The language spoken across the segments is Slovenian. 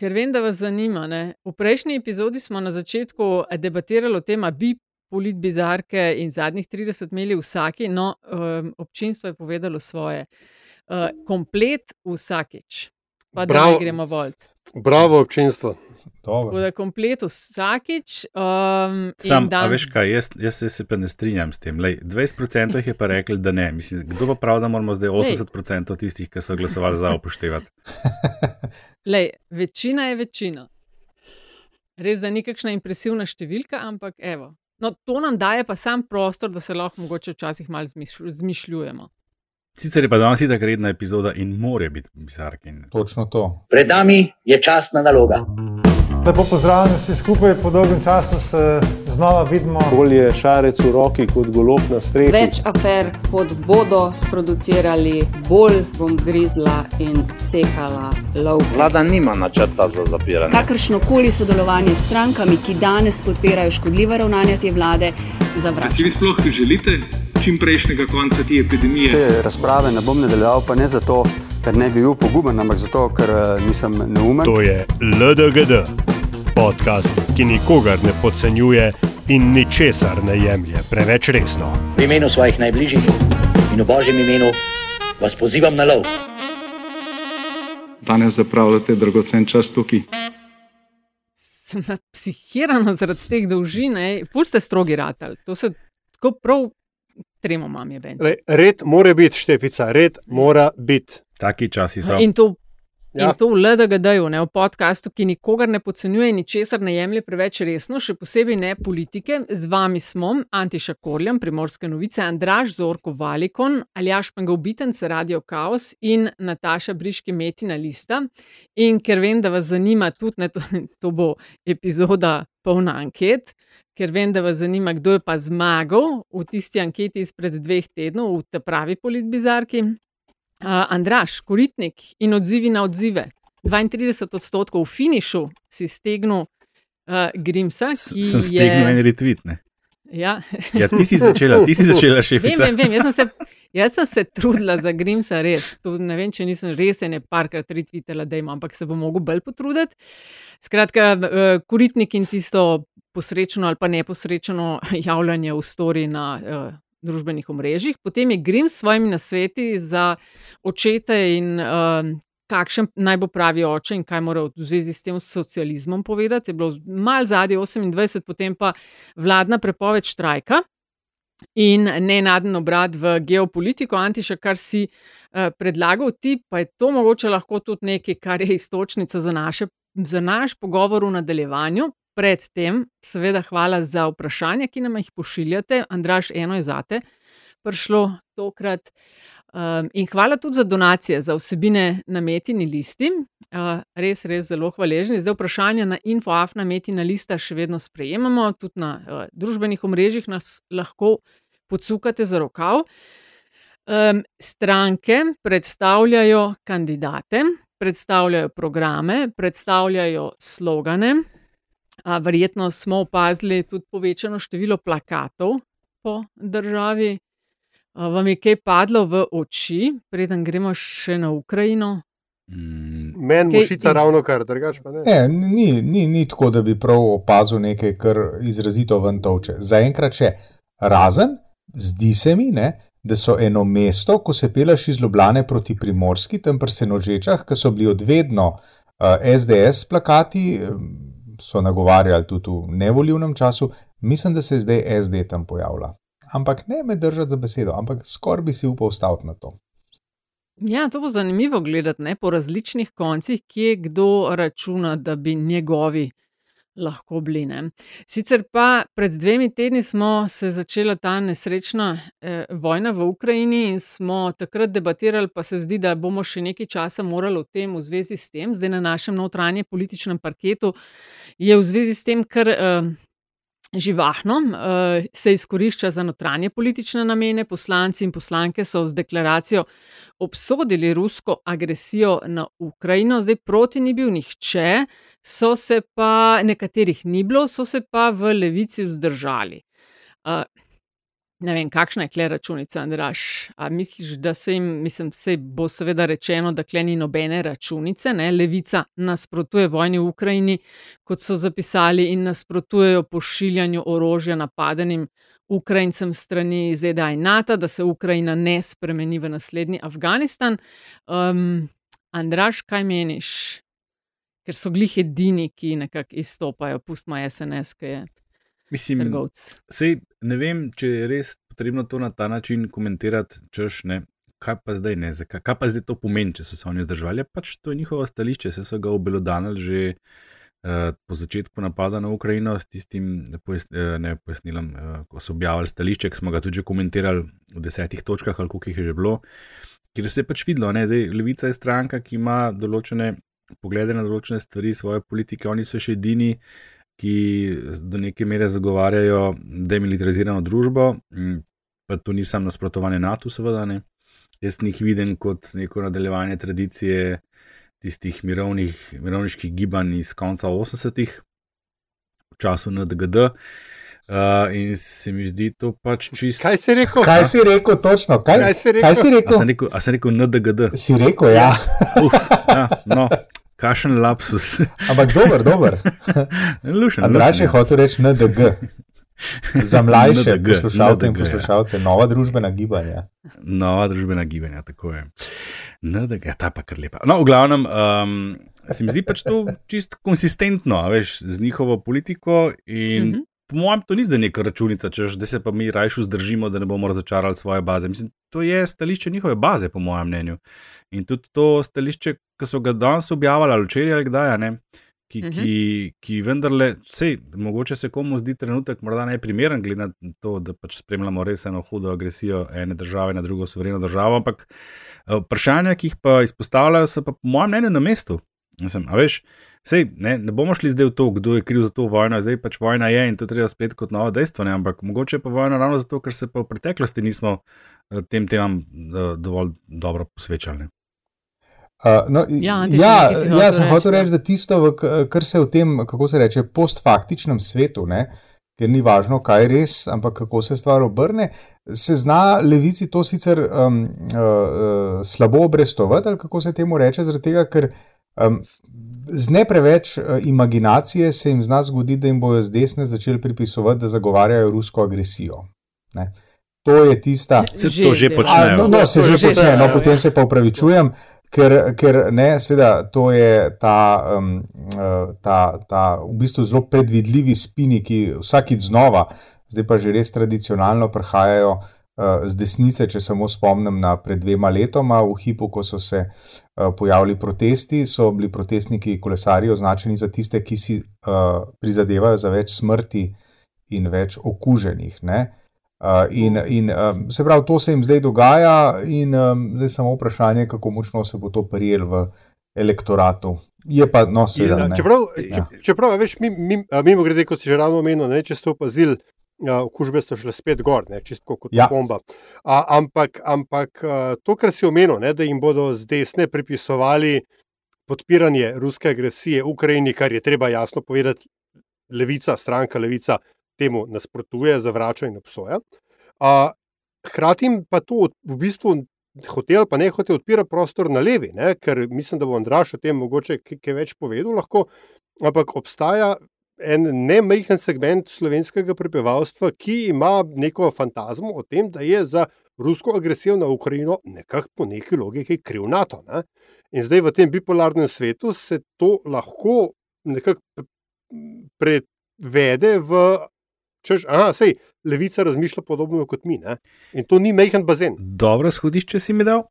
ker vem, da vas zanima. Ne? V prejšnji epizodi smo na začetku debatirali o tem, bi politbizarke in zadnjih 30 imeli vsaki, no, um, občinstvo je povedalo svoje. Uh, komplet vsakič, pa da ne gremo volt. Bravo, občinstvo. Tako da komplet vsakič. Um, Sam, dan... a veš kaj, jaz, jaz se pa ne strinjam s tem. Lej, 20% jih je pa rekli, da ne. Mislim, kdo pa pravi, da moramo zdaj 80% tistih, ki so glasovali za upoštevati? Lej, večina je večina. Res da ni kakšna impresivna številka, ampak evo. No, to nam daje pa sam prostor, da se lahko mogoče včasih malo zmišljujemo. Sicer je pa danes tako redna epizoda in more biti bizarkin. Točno to. Pred nami je časna naloga. Lepo pozdravljeni vsi skupaj, po dolgem času se znova vidimo. Bolje šarec v roki kot golob na strehi. Več afer, kot bodo sproducirali, bolj bom grizla in sekala lov. Vlada nima načrta za zapiranje. Kakršno koli sodelovanje s strankami, ki danes podpirajo škodljive ravnanja te vlade, zavračam. Si vi sploh želite čim prejšnjega konca te epidemije? Te razprave ne bom nadaljeval, pa ne zato ker ne bi bil poguben, ampak zato, ker uh, nisem neumen. To je LDGD, podcast, ki nikogar ne podcenjuje in ničesar ne jemlje preveč resno. V imenu svojih najbližjih in v božjem imenu vas pozivam na lov. Danes zapravljate dragocen čas tukaj. Sem psihirana zaradi teh dolžin, puste strogi ratal. To se tako prav tremo mam je ben. Red mora biti, štefica, red mora biti. Taki časi so. In to, ja. in to v LDGD-ju, v podkastu, ki nikogar ne podcenjuje in ničesar ne jemlje preveč resno, še posebej ne politike. Z vami smo Antiša Korljam, Primorske novice, Andraš Zorko Valikon, Aljaš Pengovitenc, Radio Chaos in Nataša Briški Metina Lista. In ker vem, da vas zanima tudi, ne, to, to bo epizoda polna anket. Ker vem, da vas zanima, kdo je pa zmagal v tisti anketi izpred dveh tednov, v tej pravi politbizarki. Andraš, koritnik in odzivi na odzive. 32 odstotkov v finišu si stegnil uh, Grimsa. Sem stegnil je... en retweet. Ne? Ja. ja, ti si začela, ti si začela še. Vem, vem, vem. Jaz, sem se, jaz sem se trudila za Grimsa, res. To, ne vem, če nisem res ene parkrat retweetala, da imam, ampak se bom mogel bolj potruditi. Skratka, uh, koritnik in tisto posrečno ali pa neposrečno javljanje v stori na. Uh, družbenih omrežjih. Potem je Grim s svojimi nasveti za očete in uh, kakšen naj bo pravi oče in kaj mora v zvezi s tem socializmom povedati. Je bilo mal zadnje 28, potem pa vladna prepoved štrajka. In nenaden obrat v geopolitiko, Antiša, kar si uh, predlagal ti, pa je to mogoče lahko tudi nekaj, kar je istočnica za, naše, za naš pogovor v nadaljevanju predtem, seveda, hvala za vprašanja, ki nam jih pošiljate. Andraš, eno je zate, prišlo tokrat. Um, in hvala tudi za donacije, za vsebine na metini listi. Uh, res, res zelo hvaležni. Zdaj vprašanja na infoaf na metina lista še vedno sprejemamo, tudi na uh, družbenih omrežjih nas lahko podsukate za rokav. Um, stranke predstavljajo kandidate, predstavljajo programe, predstavljajo slogane, Verjetno smo opazili tudi povečano število plakatov po državi. Vam je kaj padlo v oči, preden gremo še na Ukrajino? Mm. Meni je šica iz... ravno kar, drugače pa ne. ne ni, ni, ni tako, da bi prav opazil nekaj, kar izrazito ven toče. Zaenkrat še razen, zdi se mi, ne, da so eno mesto, ko se peleš iz Ljubljana proti Primorski, tam pri Senožečah, ki so bili odvedno uh, SDS plakati. Um, so nagovarjali tudi v nevoljivnem času, mislim, da se je zdaj SD tam pojavila. Ampak ne me držati za besedo, ampak skoraj bi si upal staviti na to. Ja, to bo zanimivo gledati ne, po različnih koncih, kje kdo računa, da bi njegovi lahko bili. Ne. Sicer pa pred dvemi tedni smo se začela ta nesrečna eh, vojna v Ukrajini in smo takrat debatirali, pa se zdi, da bomo še nekaj časa morali o tem v zvezi s tem. Zdaj na našem notranjem političnem parketu je v zvezi s tem, kar eh, živahno, uh, se izkorišča za notranje politične namene. Poslanci in poslanke so z deklaracijo obsodili rusko agresijo na Ukrajino, zdaj proti ni bil nihče, so se pa nekaterih ni bilo, so se pa v levici vzdržali. Ne vem, kakšna je kle računica, Andraš. A misliš, da se jim, mislim, se bo seveda rečeno, da kle ni nobene računice, ne? Levica nasprotuje vojni v Ukrajini, kot so zapisali, in nasprotujejo pošiljanju orožja napadenim Ukrajincem strani ZDA in NATO, da se Ukrajina ne spremeni v naslednji Afganistan. Um, Andraš, kaj meniš? Ker so glih edini, ki nekako izstopajo, pustimo SNS, ki je. Mislim, sej, ne vem, če je res potrebno to na ta način komentirati, češ ne. Kaj pa zdaj ne, kaj, kaj pa zdaj to pomeni, če so se oni zdržali? Pač to je njihovo stališče, se so ga obelodanili že uh, po začetku napada na Ukrajino s tistim pojas, uh, ne, pojasnilom, uh, ko so objavili stališče, ki smo ga tudi komentirali v desetih točkah, ali koliko jih je že bilo, kjer se je pač videlo, da je Levica je stranka, ki ima določene poglede na določene stvari, svoje politike, oni so še edini ki do neke mere zagovarjajo demilitarizirano družbo, pa to ni samo nasprotovanje NATO, seveda ne. Jaz njih vidim kot neko nadaljevanje tradicije tistih mirovnih, mirovniških gibanj iz konca 80-ih, v času NDGD. Uh, in se mi zdi to pač čisto. Kaj si rekel? Kaj si rekel točno? Kaj, kaj si rekel? Kaj si rekel? A sem rekel, a sem rekel NDGD? Si rekel, ja. Uf, ja no. Kašen lapsus. Ampak dober, dober. Lušen. Andraš je hotel reči NDG. Za mlajše poslušalce in poslušalce, nova družbena gibanja. Nova družbena gibanja, tako je. NDG, ta pa kar lepa. No, v glavnem, um, se mi zdi pač to čist konsistentno, veš, z njihovo politiko in mm -hmm. Po mojem, to ni zdaj neka računica, češ, da se pa mi rajš vzdržimo, da ne bomo razočarali svoje baze. Mislim, to je stališče njihove baze, po mojem mnenju. In tudi to stališče, ki so ga danes objavili, ali včeraj ali kdaj, ne, ki, uh -huh. ki, ki vendarle, sej, mogoče se komu zdi trenutek morda najprimeren, glede na to, da pač spremljamo res eno hudo agresijo ene države na drugo suvereno državo. Ampak eh, vprašanja, ki jih pa izpostavljajo, so pa po mojem mnenju na mestu. Mislim, a veš, Sej, ne, ne bomo šli zdaj v to, kdo je kriv za to vojno, zdaj pač vojna je in to treba spet kot novo dejstvo, ne? ampak mogoče pa vojna ravno zato, ker se pa v preteklosti nismo eh, tem temam eh, dovolj dobro posvečali. Uh, no, ja, ja, ja sem hotel reči, da tisto, kar se v tem, kako se reče, postfaktičnem svetu, ne, ker ni važno, kaj je res, ampak kako se stvar obrne, se zna levici to sicer um, uh, uh, slabo obrestovati, ali kako se temu reče, zaradi tega, ker um, z ne preveč uh, imaginacije se jim zna zgoditi, da jim bojo z desne začeli pripisovati, da zagovarjajo rusko agresijo. Ne. To je tista, se to že počne. No, no, se že, že počne, no, potem se pa upravičujem, ker, ker ne, seveda, to je ta, um, ta, ta v bistvu zelo predvidljivi spini, ki vsakič znova, zdaj pa že res tradicionalno prihajajo. Eh, z desnice, če samo spomnim na pred dvema letoma, v hipu, ko so se uh, pojavili protesti, so bili protestniki kolesarji označeni za tiste, ki si uh, prizadevajo za več smrti in več okuženih. Uh, in, in se pravi, to se jim zdaj dogaja, in zdaj je samo vprašanje, kako močno se bo to prijel v elektoratu. Je pa, no, seveda. Čeprav, ja. čeprav, veš, mimo mi, mi grede, kot si že ravno omenil, če ste opazili okužbe so šle spet gor, ne, čisto kot ja. bomba. A, ampak, ampak to, kar si omenil, ne, da jim bodo z desne pripisovali podpiranje ruske agresije v Ukrajini, kar je treba jasno povedati, levica, stranka levica temu nasprotuje, zavrača in obsoja. A, hkrati pa to v bistvu. Hotel pa ne hotel odpira prostor na levi, ne? ker mislim, da bo Andraš o tem mogoče kaj več povedal, lahko, ampak obstaja en nemajhen segment slovenskega prebivalstva, ki ima neko fantazmo o tem, da je za rusko agresijo na Ukrajino nekako po neki logiki kriv NATO. Ne? In zdaj v tem bipolarnem svetu se to lahko nekako prevede v. Češ, aha, sej, levica razmišlja podobno kot mi. Ne? In to ni majhen bazen. Dobro, shodišče si mi dal.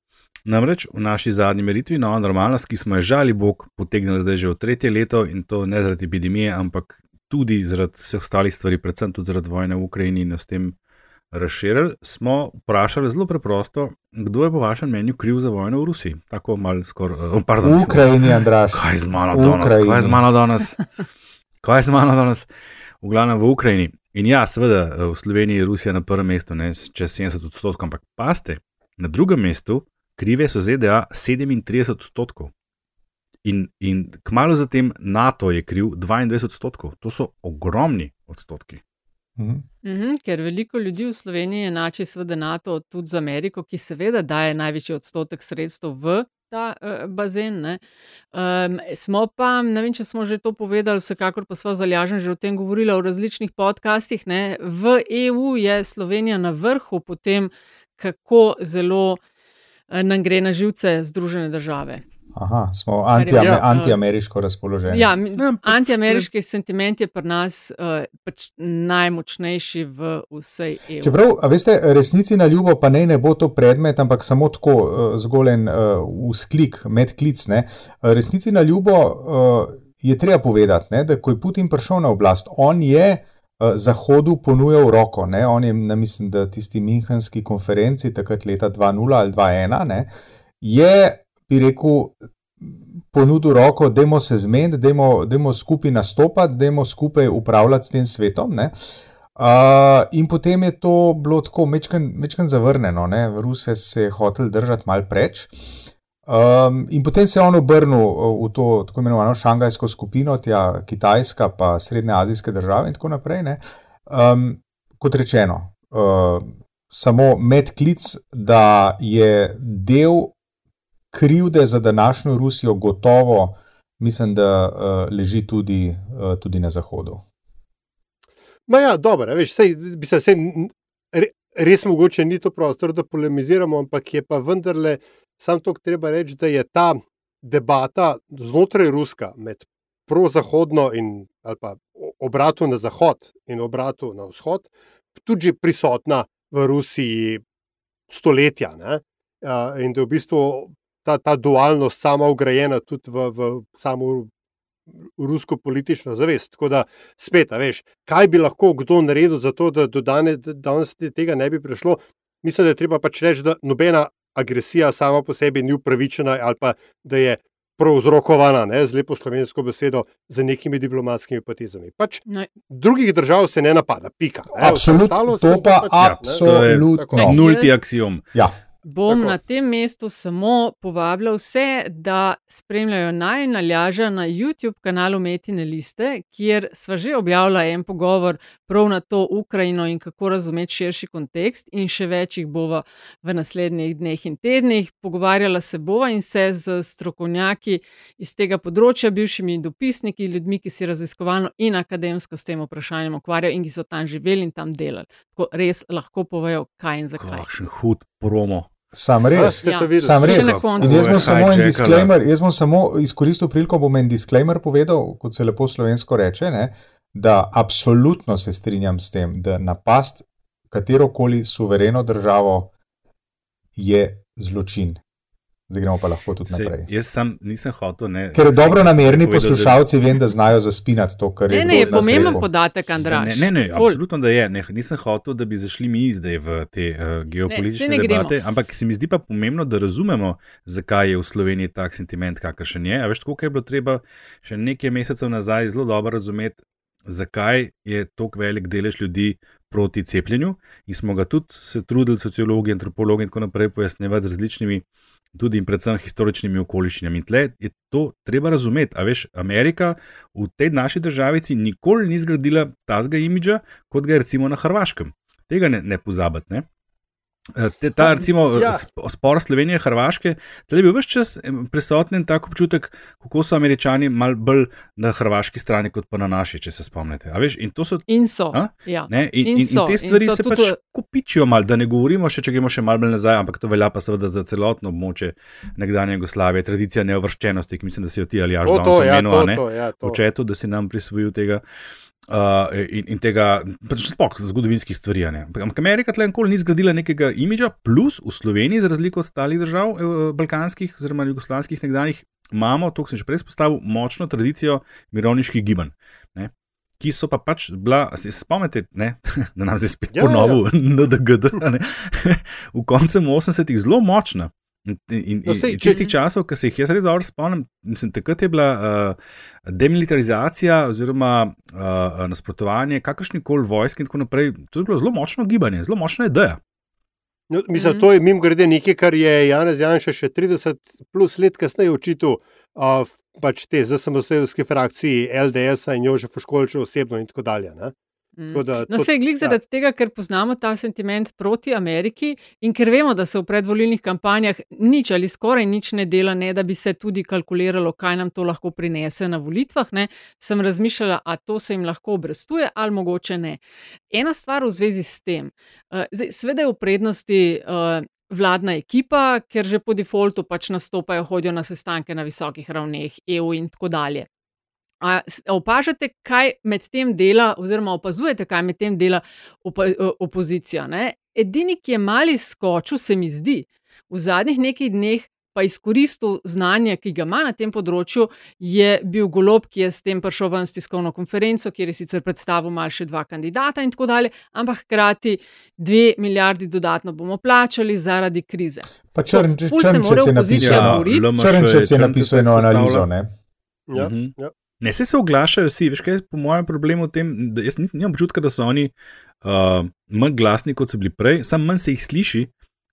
Namreč v naši zadnji meritvi, nova normalnost, ki smo jo žali Bog potegnili zdaj že v tretje leto in to ne zaradi epidemije, ampak tudi zaradi vseh ostalih stvari, predvsem tudi zaradi vojne v Ukrajini in s tem razširili, smo vprašali zelo preprosto, kdo je po vašem mnenju kriv za vojno v Rusiji. Tako malo skoraj. Oh, v Ukrajini, Andraš. Kaj je z mano danes? Kaj je z mano danes? Kaj je z mano danes? V glavnem v Ukrajini. In ja, seveda, v Sloveniji je Rusija na prvem mestu, ne čez 70 odstotkov, ampak paste, na drugem mestu krive so ZDA 37 odstotkov. In, in kmalo zatem NATO je kriv 22 odstotkov, to so ogromni odstotki. Mhm. Mhm, ker veliko ljudi v Sloveniji enači seveda NATO tudi z Ameriko, ki seveda daje največji odstotek sredstev v ta uh, bazen. Um, smo pa, ne vem, če smo že to povedali, vsekakor pa smo zalažen že o tem govorili v različnih podcastih. Ne? V EU je Slovenija na vrhu po tem, kako zelo uh, nam gre na živce Združene države. Aha, smo anti-amer ja, anti-ameriško razpoloženi. Ja, ja, anti-ameriški sentiment je pri nas uh, pač najmočnejši v vsej EU. Čeprav, veste, resnici na ljubo, pa ne, ne bo to predmet, ampak samo tako uh, zgolj en uh, usklik, medklic. Ne. Resnici na ljubo uh, je treba povedati, ne, da ko je Putin prišel na oblast, on je. Zahodu ponujal roko, ne? on je, ne mislim, da tisti Münchenski konferenci, takrat leta 2.0 ali 2.1, je bi rekel, ponudil roko, da se zmenimo, da smo skupaj nastopati, da smo skupaj upravljati s tem svetom. Uh, in potem je to bilo tako večkrat zavrnjeno? Ruse se je hotel držati mal preč. Um, in potem se je on obrnil v to tako imenovano šangajsko skupino, tja Kitajska, pa Srednje azijske države in tako naprej. Um, kot rečeno, uh, samo medklic, da je del krivde za današnjo Rusijo gotovo, mislim, da uh, leži tudi, uh, tudi na Zahodu. Ma ja, dobro, veš, sej, bi se vse. Res mogoče ni to prostor, da polemiziramo, ampak je pa vendarle samo to, treba reči, da je ta debata znotraj Ruska med prozahodno in obratu na zahod in obratu na vzhod tudi prisotna v Rusiji stoletja. Ne? In da je v bistvu ta, ta dualnost sama ugrajena tudi v, v samo rusko politično zavest. Tako da, spet, veš, kaj bi lahko kdo naredil za to, da do dane, danes tega ne bi prišlo. Mislim, da je treba pač reči, da nobena agresija sama po sebi ni upravičena ali pa da je. Prouzrokovana ne, z lepo slovensko besedo, z nekimi diplomatskimi potezami. Pač drugih držav se ne napada, pika. Ne, absolutno, to pa pač, absolutno. Ja, nulti axiom. Ja. Bom Tako. na tem mestu samo povabila vse, da spremljajo naj naljaža na YouTube kanalu Metine Liste, kjer sva že objavila en pogovor prav na to Ukrajino in kako razumeti širši kontekst, in še več jih bova v naslednjih dneh in tednih. Pogovarjala se bova in se z strokovnjaki iz tega področja, bivšimi dopisniki, ljudmi, ki si raziskovalno in akademsko s tem vprašanjem ukvarjajo in ki so tam živeli in tam delali. Tako res lahko povejo, kaj in zakaj. Kakšen hud promo. Sam res, ja. sam res. Jaz bom samo en disclaimer, jaz bom samo izkoristil priliko, bom en disclaimer povedal, kot se lepo slovensko reče, ne, da absolutno se strinjam s tem, da napast katero koli suvereno državo je zločin. Zdaj gremo pa lahko tudi naprej. Se, jaz sem, nisem hotel. Ne, Ker dobro namerni poslušalci da... vem, da znajo zaspinati to, kar je. Ne, ne, je pomemben podatek, Andrej. Ne, ne, ne, ne absolutno da je. Ne, nisem hotel, da bi zašli mi zdaj v te uh, geopolitične ne, debate, gremo. ampak se mi zdi pa pomembno, da razumemo, zakaj je v Sloveniji tak sentiment, kakršen je. A veš, tako je bilo treba še nekaj mesecev nazaj zelo dobro razumeti. Zakaj je tako velik delež ljudi proti cepljenju, in smo ga tudi se trudili, sociologi, antropologi in tako naprej, pojasnjevati z različnimi tudi in predvsem historičnimi okoliščinami. In tle je to treba razumeti. A veš, Amerika v tej naši državici nikoli ni zgradila tazga imidža, kot ga je recimo na Hrvaškem. Tega ne, ne pozabiti. Ne? Eh, te, ta, recimo, ja. spor Slovenije in Hrvaške, da je bil vse čas prisoten tak občutek, kako so američani mal bolj na hrvaški strani, kot pa na naši, če se spomnite. Veš, in, so, in so. Ja. In, in, in, so. in te stvari in se pač tudi... kopičijo, mal, da ne govorimo še, če gremo še malo nazaj, ampak to velja pa seveda za celotno območje nekdanje Jugoslavije, tradicija neovrščenosti, ki mislim, da si jo ti ali jaš danes omenil, ja, v četu, da si nam prisvojil tega. Uh, in, in tega, pač sploh zgodovinskih stvari. Ampak Amerika tle nikoli ni zgradila nekega imidža, plus v Sloveniji, za razliko od ostalih držav, eh, balkanskih oziroma jugoslavskih nekdanjih, imamo, to sem že prej spostavil, močno tradicijo mirovniških gibanj. Ne? Ki so pa pač bila, se spomnite, ne, da nam zdaj spet ja, ponovil, ja. NDGD, v koncu 80-ih zelo močna. In, in, no, sej, in čistih če... časov, ki se jih jaz res dobro spomnim, mislim, takrat je bila uh, demilitarizacija oziroma uh, nasprotovanje kakršni koli vojski in tako naprej. To je bilo zelo močno gibanje, zelo močna ideja. No, mislim, mm. To je mimo grede nekaj, kar je Janez Janša še 30 plus let kasneje očitil uh, pač te ZSMS-ovske frakcije, LDS in Jožef Školče osebno in tako dalje. Ne? Mm. Da, no, se je glik zaradi ja. tega, ker poznamo ta sentiment proti Ameriki in ker vemo, da se v predvolilnih kampanjah nič ali skoraj nič ne dela, ne da bi se tudi kalkuliralo, kaj nam to lahko prinese na volitvah. Ne, sem razmišljala, a to se jim lahko obrestuje ali mogoče ne. Ena stvar v zvezi s tem, uh, sveda je v prednosti. Uh, Vladna ekipa, ker že po defaultu pač nastopajo, hodijo na sestanke na visokih ravneh, EU in tako dalje. A opažate, kaj med tem dela, oziroma opazujete, kaj med tem dela opa, opozicija? Ne? Edini, ki je mali skočil, se mi zdi, v zadnjih nekaj dneh pa izkoristil znanje, ki ga ima na tem področju, je bil golob, ki je s tem prišel ven s tiskovno konferenco, kjer je sicer predstavil malo še dva kandidata in tako dalje, ampak hkrati dve milijardi dodatno bomo plačali zaradi krize. Pa črnčec je napisal, črnčec je napisal eno analizo. Ne? Ja, mhm. ja. Ne, se, se oglašajo vsi, veš, kaj je po mojem problemu v tem, da jaz nimam občutka, da so oni uh, manj glasni, kot so bili prej, samo manj se jih sliši,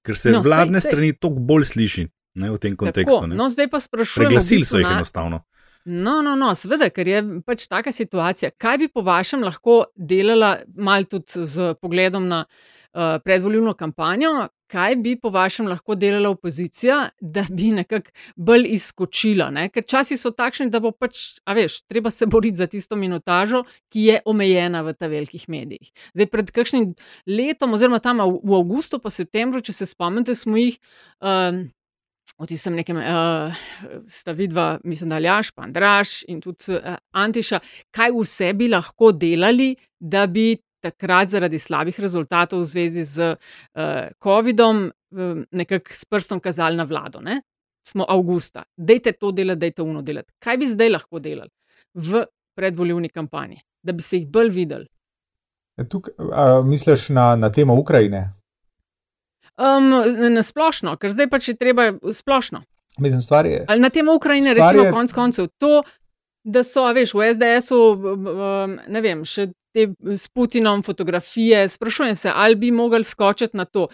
ker se no, vladne sej, strani toliko bolj sliši ne, v tem kontekstu. Tako, no, zdaj pa sprašujem. Preglasili so jih enostavno. No, no, no, seveda, ker je pač taka situacija. Kaj bi po vašem lahko delala, malo tudi z pogledom na uh, predvoljivno kampanjo, kaj bi po vašem lahko delala opozicija, da bi nekako bolj izskočila? Ne? Ker časi so takšni, da bo pač, a veš, treba se boriti za tisto minutažo, ki je omejena v ta velikih medijih. Zdaj, pred kakšnim letom, oziroma tam v avgustu, pa septembru, če se spomnite, smo jih. Uh, v tistem nekem, uh, sta vidva, mislim, da Ljaš, pa Andraš in tudi uh, Antiša, kaj vse bi lahko delali, da bi takrat zaradi slabih rezultatov v zvezi z uh, COVID-om uh, nekako s prstom kazali na vlado. Ne? Smo avgusta, dajte to delati, dajte uno delati. Kaj bi zdaj lahko delali v predvoljivni kampanji, da bi se jih bolj videli? Tukaj, a, misliš na, na temo Ukrajine? Um, na splošno, ker zdaj pač je treba splošno. Mislim, stvar je. Ali na tem Ukrajini, recimo, je... konc koncev, to, da so, veš, v SDS-u, um, ne vem, še te s Putinom fotografije, sprašujem se, ali bi mogli skočiti na to.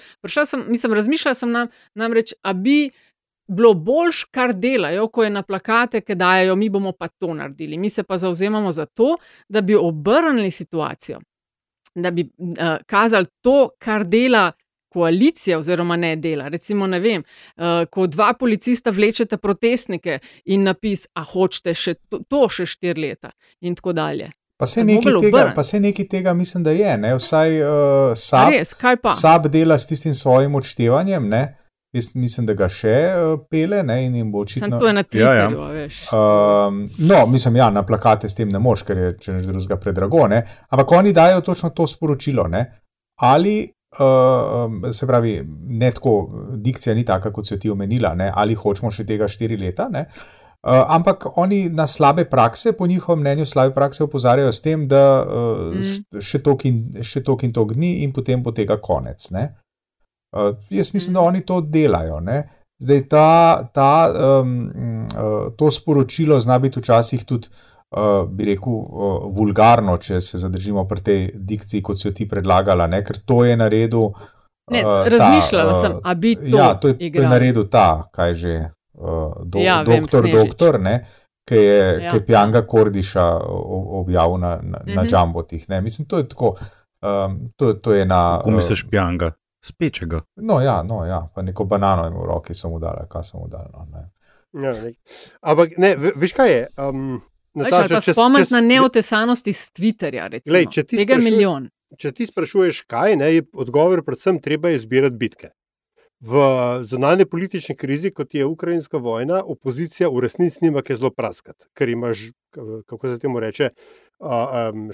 Sem, mislim, razmišljala sem nam, namreč, a bi. Bilo boljš, kar delajo, ko je na plakate, ki dajo, mi bomo pa to naredili. Mi se pa zauzemamo za to, da bi obrnili situacijo, da bi uh, kazali to, kar dela koalicija oziroma ne dela. Recimo, ne vem, uh, ko dva policista vlečete protestnike in napis, a hočete še to, to še štiri leta in tako dalje. Pa se nekaj, tega, pa se nekaj tega, mislim, da je. Ne? Vsaj uh, SAB, Res, SAB dela s tistim svojim odštevanjem. Ne? Jaz mislim, da ga še uh, pele ne? in jim bo očitno. Sem to na Twitterju, ja, ja. veš. Um, no, mislim, ja, na plakate s tem ne moš, ker je če neč drugega predrago. Ne? Ampak oni dajo točno to sporočilo. Ne? Ali Uh, se pravi, ne tako, dikcija ni taka, kot so ti omenila, ne? ali hočemo še tega štiri leta. Uh, ampak oni na slabe prakse, po njihovem mnenju, slabe prakse opozarjajo s tem, da uh, mm. še tok in, in tok dni, in potem bo tega konec. Uh, jaz mislim, mm. da oni to delajo. Ne? Zdaj, ta, ta, um, uh, to sporočilo zna biti včasih tudi uh, bi rekel, uh, vulgarno, če se zadržimo pri tej dikciji, kot si jo ti predlagala, ne? ker to je naredil. Ne, uh, razmišljala ta, sem, a bi to. Ja, to je, to je naredil ta, kaj že, uh, do, ja, doktor, vem, doktor, ne, ki je, ja. je Pjanga Kordiša objavil na, na, -huh. na Džambotih. Mhm. Mislim, to je tako. Um, to, to je na. Kako misliš, Pjanga? Spečega. No, ja, no, ja, pa neko banano jim v roki so mu dali, kaj so mu dali. No, ne. Ja, ne. Ampak, ne, veš kaj je? Um, Nataša, če spomniš na neotesanost iz Twitterja, recimo, glej, če tega sprašuj, milijon. Če ti sprašuješ, kaj ne, je odgovor, predvsem treba je zbirati bitke. V zunanji politični krizi, kot je ukrajinska vojna, opozicija v resnici nima kaj zelo praskati, ker imaš, kako se temu reče,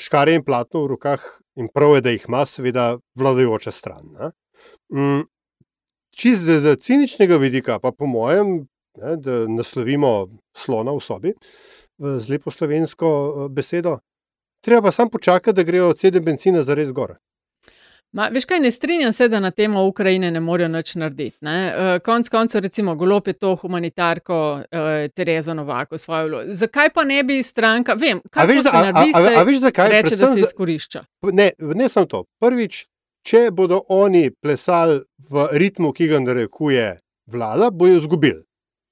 škare in platno v rokah in prav je, da jih ima, seveda, vladajoča stran. Mm, Čist z ciničnega vidika, pa po mojem, ne, da naslovimo slona v sobi, z lepo slovensko besedo. Treba pa samo počakati, da grejo cene benzina za res gor. Ma, veš kaj, ne strinjam se, da na temo Ukrajine ne morejo nič narediti. Ne? Uh, konc koncev, recimo, Golop je to humanitarko uh, Terezo Novako svojo vlogo. Zakaj pa ne bi stranka, vem, kaj veš, se naredi, a, a, a, a veš, zakaj? reče, Predvsem da se izkorišča. Ne, ne samo to. Prvič, če bodo oni plesali v ritmu, ki ga narekuje vlada, bojo izgubili.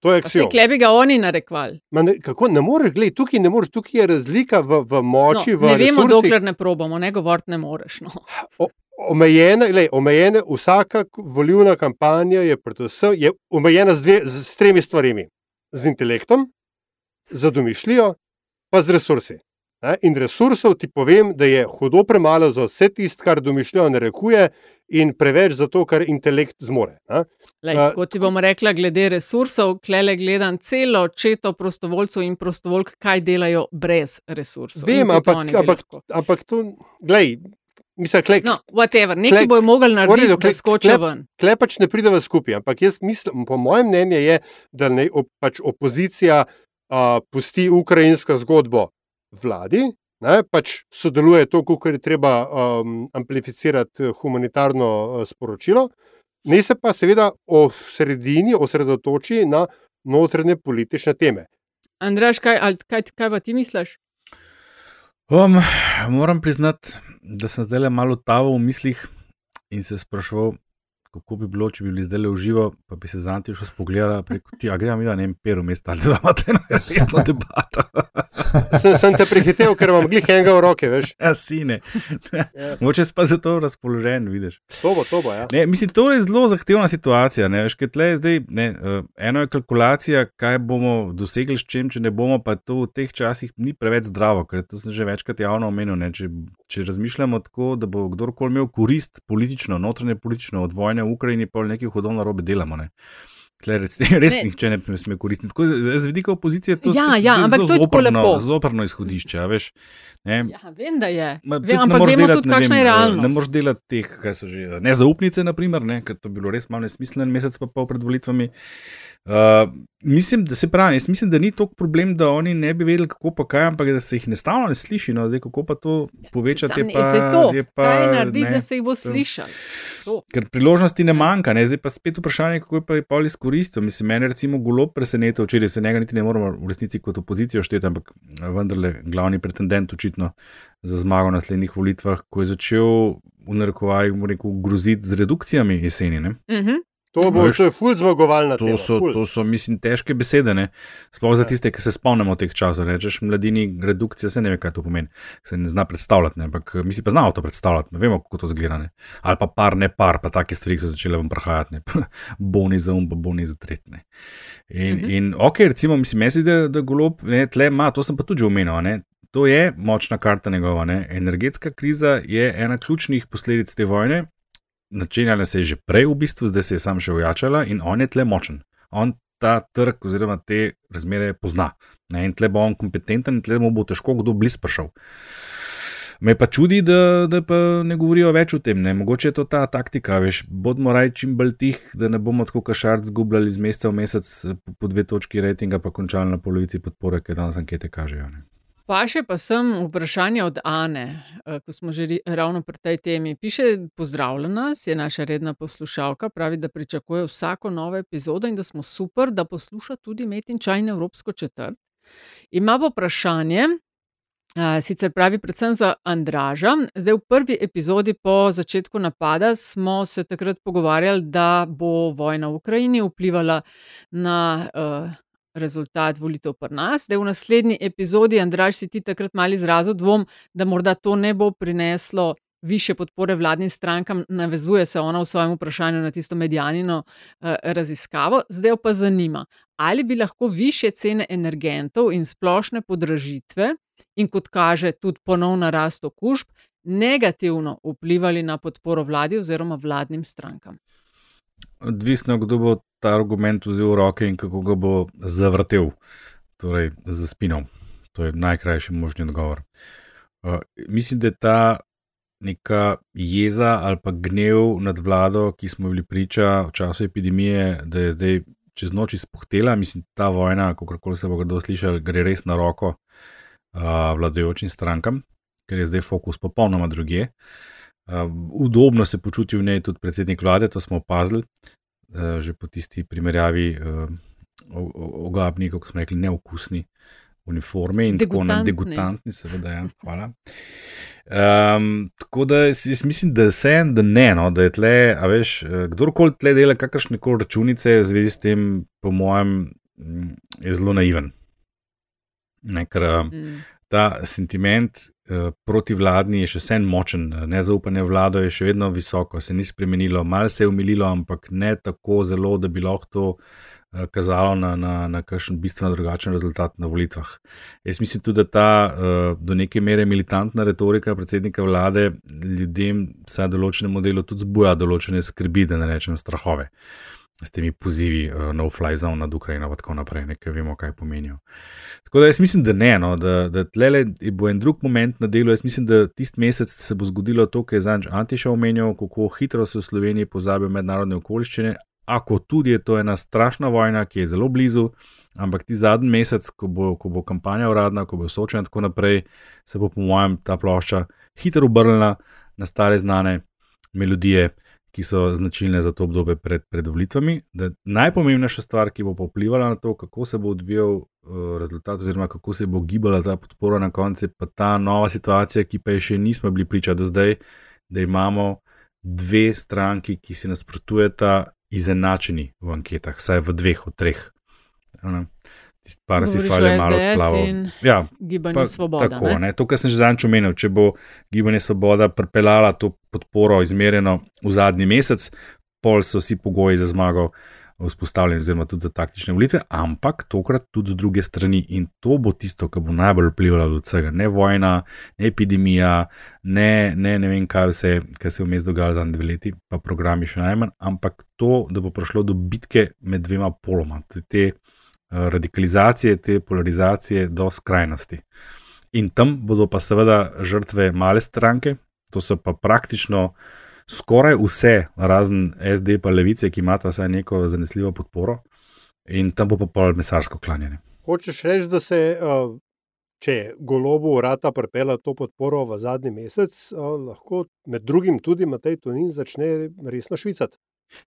To je aksiom. Vse klebi ga oni narekvali. Ne, kako ne moreš, gledaj, tukaj ne moreš, tukaj je razlika v, v moči. No, v ne vemo, resursih. dokler ne probamo, ne govoriti ne moreš. No. O, omejene, lej, omejene, vsaka volilna kampanja je, predvsem, je omejena z, dve, z, s tremi stvarmi: z intelektom, z domišljijo, pa z resursi. Ne? In resursov ti povem, da je hudo premalo za vse tisto, kar domišljijo narekuje, in preveč za to, kar intelekt zmore. Lej, A, kot ti bom rekla, glede resursov, klele gledam celo četo prostovoljcev in prostovoljk, kaj delajo brez resursov. Vem, ampak, ampak, ampak to, glej, mislim, klej. No, whatever, nekaj bojo mogli narediti, da skočijo ven. Klej pač ne prideva skupaj, ampak jaz mislim, po mojem mnenju je, da ne, op, pač opozicija a, pusti ukrajinsko zgodbo vladi, ne, pač sodeluje to, kar je treba um, amplificirati eh, humanitarno uh, sporočilo, ne se pa seveda o sredini osredotoči na notranje politične teme. Andraš, kaj, kaj, kaj pa ti misliš? Um, moram priznati, da sem zdaj le malo taval v mislih in se spraševal, kako bi bilo, če bi bili zdaj le uživo, pa bi se z Antijo še spogledala preko ti, a gremo, ja, ne vem, peru mesta ali da imate eno resno debato. Sem, sem te prehitev, ker imam glih enega v roke, veš. Ja, sine. Moče si pa zato razpoložen, vidiš. To bo, to bo, ja. Ne, mislim, to je zelo zahtevna situacija. Ne, veš, kaj tle je zdaj, ne, eh, eno je kalkulacija, kaj bomo dosegli s čim, če ne bomo, pa to v teh časih ni preveč zdravo, ker to sem že večkrat javno omenil. Ne, če, če razmišljamo tako, da bo kdorkoli imel korist politično, notranje politično od vojne v Ukrajini, pa nekaj hodov na robe delamo. Ne. Tle, res Ne. nihče ne sme koristiti. Tako, z, vidika opozicije to Ja, spet ja, ampak zelo to je zoprno-. Zoprno izhodišče, veš. Ne, Ja, vem, da je. Ma, Vem, ampak vemo delati, tudi, kakšna vem, je eh, realnost. Ne moreš delati teh, kaj so že nezaupnice, naprimer, ne, ker to bi bilo res malo nesmiselno, mesec pa pol pred volitvami. Uh, mislim, da se pravi, jaz mislim, da ni toliko problem, da oni ne bi vedeli, kako pa kaj, ampak da se jih enostavno ne sliši. No, zdaj, kako pa to povečati, Sam pa, saj to, je pa kaj narediti, ne, da se jih bo. To. Ker priložnosti ne manjka, ne? zdaj pa spet vprašanje, kako je pa je pol izkoristil. Mislim, mene recimo golo preseneča, včeraj se njega niti ne moramo v resnici kot opozicijo šteti, ampak vendarle glavni pretendent očitno za zmago na naslednjih volitvah, ko je začel v narekovaj groziti z redukcijami jeseni. Ne? Mhm. To, bo, je ful zmagovalna To tema. so, ful. to so, mislim, težke besede, ne? sploh za tiste, ki se spomnimo teh časov. Rečeš, mladini, redukcija, se ne ve, kaj to pomeni, se ne zna predstavljati, ne? ampak mi si pa znamo to predstavljati, ne vemo, kako to zgleda. Ne? Ali pa par, ne par, pa take stvari so začele vam prahajati, ne? boni za um, pa boni za tretne. In, Mhm. in ok, recimo, mislim, mesi, da, da golob, ne, tle ima, to sem pa tudi že omenil. Ne? To je močna karta njegova. Ne? Energetska kriza je ena ključnih posledic te vojne, načenjala se je že prej, v bistvu, zdaj se je sam še ojačala in on je tle močen. On ta trg oziroma te razmere pozna. Ne, in tle bo on kompetenten, in tle mu bo težko kdo bliz prišel. Me pa čudi, da, da pa ne govorijo več o tem. Ne. Mogoče je to ta taktika, veš, bodimo raj čim bolj tih, da ne bomo tako kašart zgubljali iz meseca v mesec po, po dve točki rejtinga, pa končali na polovici podpore, ki danes ankete kažejo. Ne. Pa še pa sem vprašanje od Ane, eh, ko smo že ravno pri tej temi. Piše, pozdravlja nas, je naša redna poslušalka, pravi, da pričakuje vsako novo epizodo in da smo super, da posluša tudi Metin Čaj in Evropsko četrt. Ima pa vprašanje, eh, sicer pravi predvsem za Andraža. Zdaj v prvi epizodi po začetku napada smo se takrat pogovarjali, da bo vojna v Ukrajini vplivala na uh, rezultat volitev pri nas. Zdaj v naslednji epizodi, Andraž, si ti takrat malo izrazil dvom, da morda to ne bo prineslo više podpore vladnim strankam, navezuje se ona v svojem vprašanju na tisto medijanino uh, raziskavo. Zdaj jo pa zanima, ali bi lahko više cene energentov in splošne podražitve in kot kaže tudi ponovna rast okužb, negativno vplivali na podporo vladi oziroma vladnim strankam. Odvisno, kdo bo ta argument vzel v roke in kako ga bo zavrtel, torej za spinov. To je najkrajši možni odgovor. Uh, mislim, da je ta neka jeza ali pa gnev nad vlado, ki smo bili priča v času epidemije, da je zdaj čez noč izpuhtela. Mislim, ta vojna, kako se bo kdo slišal, gre res na roko uh, vladajočim strankam, ker je zdaj fokus popolnoma druge. Uh, udobno se počuti v njej tudi predsednik vlade, to smo opazili, uh, že po tisti primerjavi ogabni, kako smo rekli, neokusni uniforme in tako naprej, degutantni, seveda. Ja, hvala. Um, tako da jaz, jaz mislim, da se en, da ne, no, da je tle, a veš, kdorkoli tle dela kakršne koli računice v zvezi s tem, po mojem, je zelo naiven. Ne, ker mm. Ta sentiment uh, proti vladni je še vsem močen, nezaupanje vlado je še vedno visoko, se ni spremenilo, malo se je umililo, ampak ne tako zelo, da bi lahko to uh, kazalo na, na, na kakšen bistveno drugačen rezultat na volitvah. Jaz mislim tudi, da ta uh, do neke mere militantna retorika predsednika vlade ljudem, vsaj določenem modelu, tudi zbuja določene skrbi, da ne rečem strahove. Uh, s temi pozivi, uh, no fly zone nad Ukrajino, in tako naprej, nekaj vemo, kaj pomenijo. Tako da jaz mislim, da ne, no, da, da tle bo en drug moment na delu. Jaz mislim, da tisti mesec se bo zgodilo to, kar je Zanč Antiša omenjal, kako hitro se v Sloveniji pozabijo mednarodne okoliščine. Ako tudi je to ena strašna vojna, ki je zelo blizu, ampak ti zadnji mesec, ko bo, ko bo kampanja uradna, ko bo sočen in tako naprej, se bo, po mojem, ta plošča hitro obrnila na stare znane melodije ki so značilne za to obdobje pred, pred volitvami. Najpomembnejša stvar, ki bo vplivala na to, kako se bo odvijal uh, rezultat, oziroma kako se bo gibala ta podpora na koncu, pa ta nova situacija, ki pa je še nismo bili priča do zdaj, da imamo dve stranki, ki si nasprotujeta, izenačeni v anketah, vsaj v dveh od treh. Uh, Par si fali malo odplavo. Ja, gibanje pa, Svoboda. Tako, ne? Ne? To, kar sem že zanj omenil, če bo gibanje Svoboda pripeljala to podporo izmerjeno v zadnji mesec, pol so vsi pogoji za zmago vzpostavljeni, oziroma tudi za taktične volitve, ampak tokrat tudi z druge strani. In to bo tisto, kar bo najbolj vplivalo od vsega. Ne vojna, ne epidemija, ne, ne, ne vem, kaj vse, kar se je vmes dogajalo zadnje dve leti, pa programi še najmanj, ampak to, da bo prišlo do bitke med dvema poloma. Te, Eh, radikalizacije, te polarizacije do skrajnosti. In tam bodo pa seveda žrtve male stranke, to so pa praktično skoraj vse, razen SD pa levice, ki imata vsaj neko zanesljivo podporo, in tam bo pa pol mesarsko klanjanje. Hočeš reči, da se, eh, če je golobo urata pripela to podporo v zadnji mesec, eh, lahko med drugim tudi Matej Tonin začne resno švicati?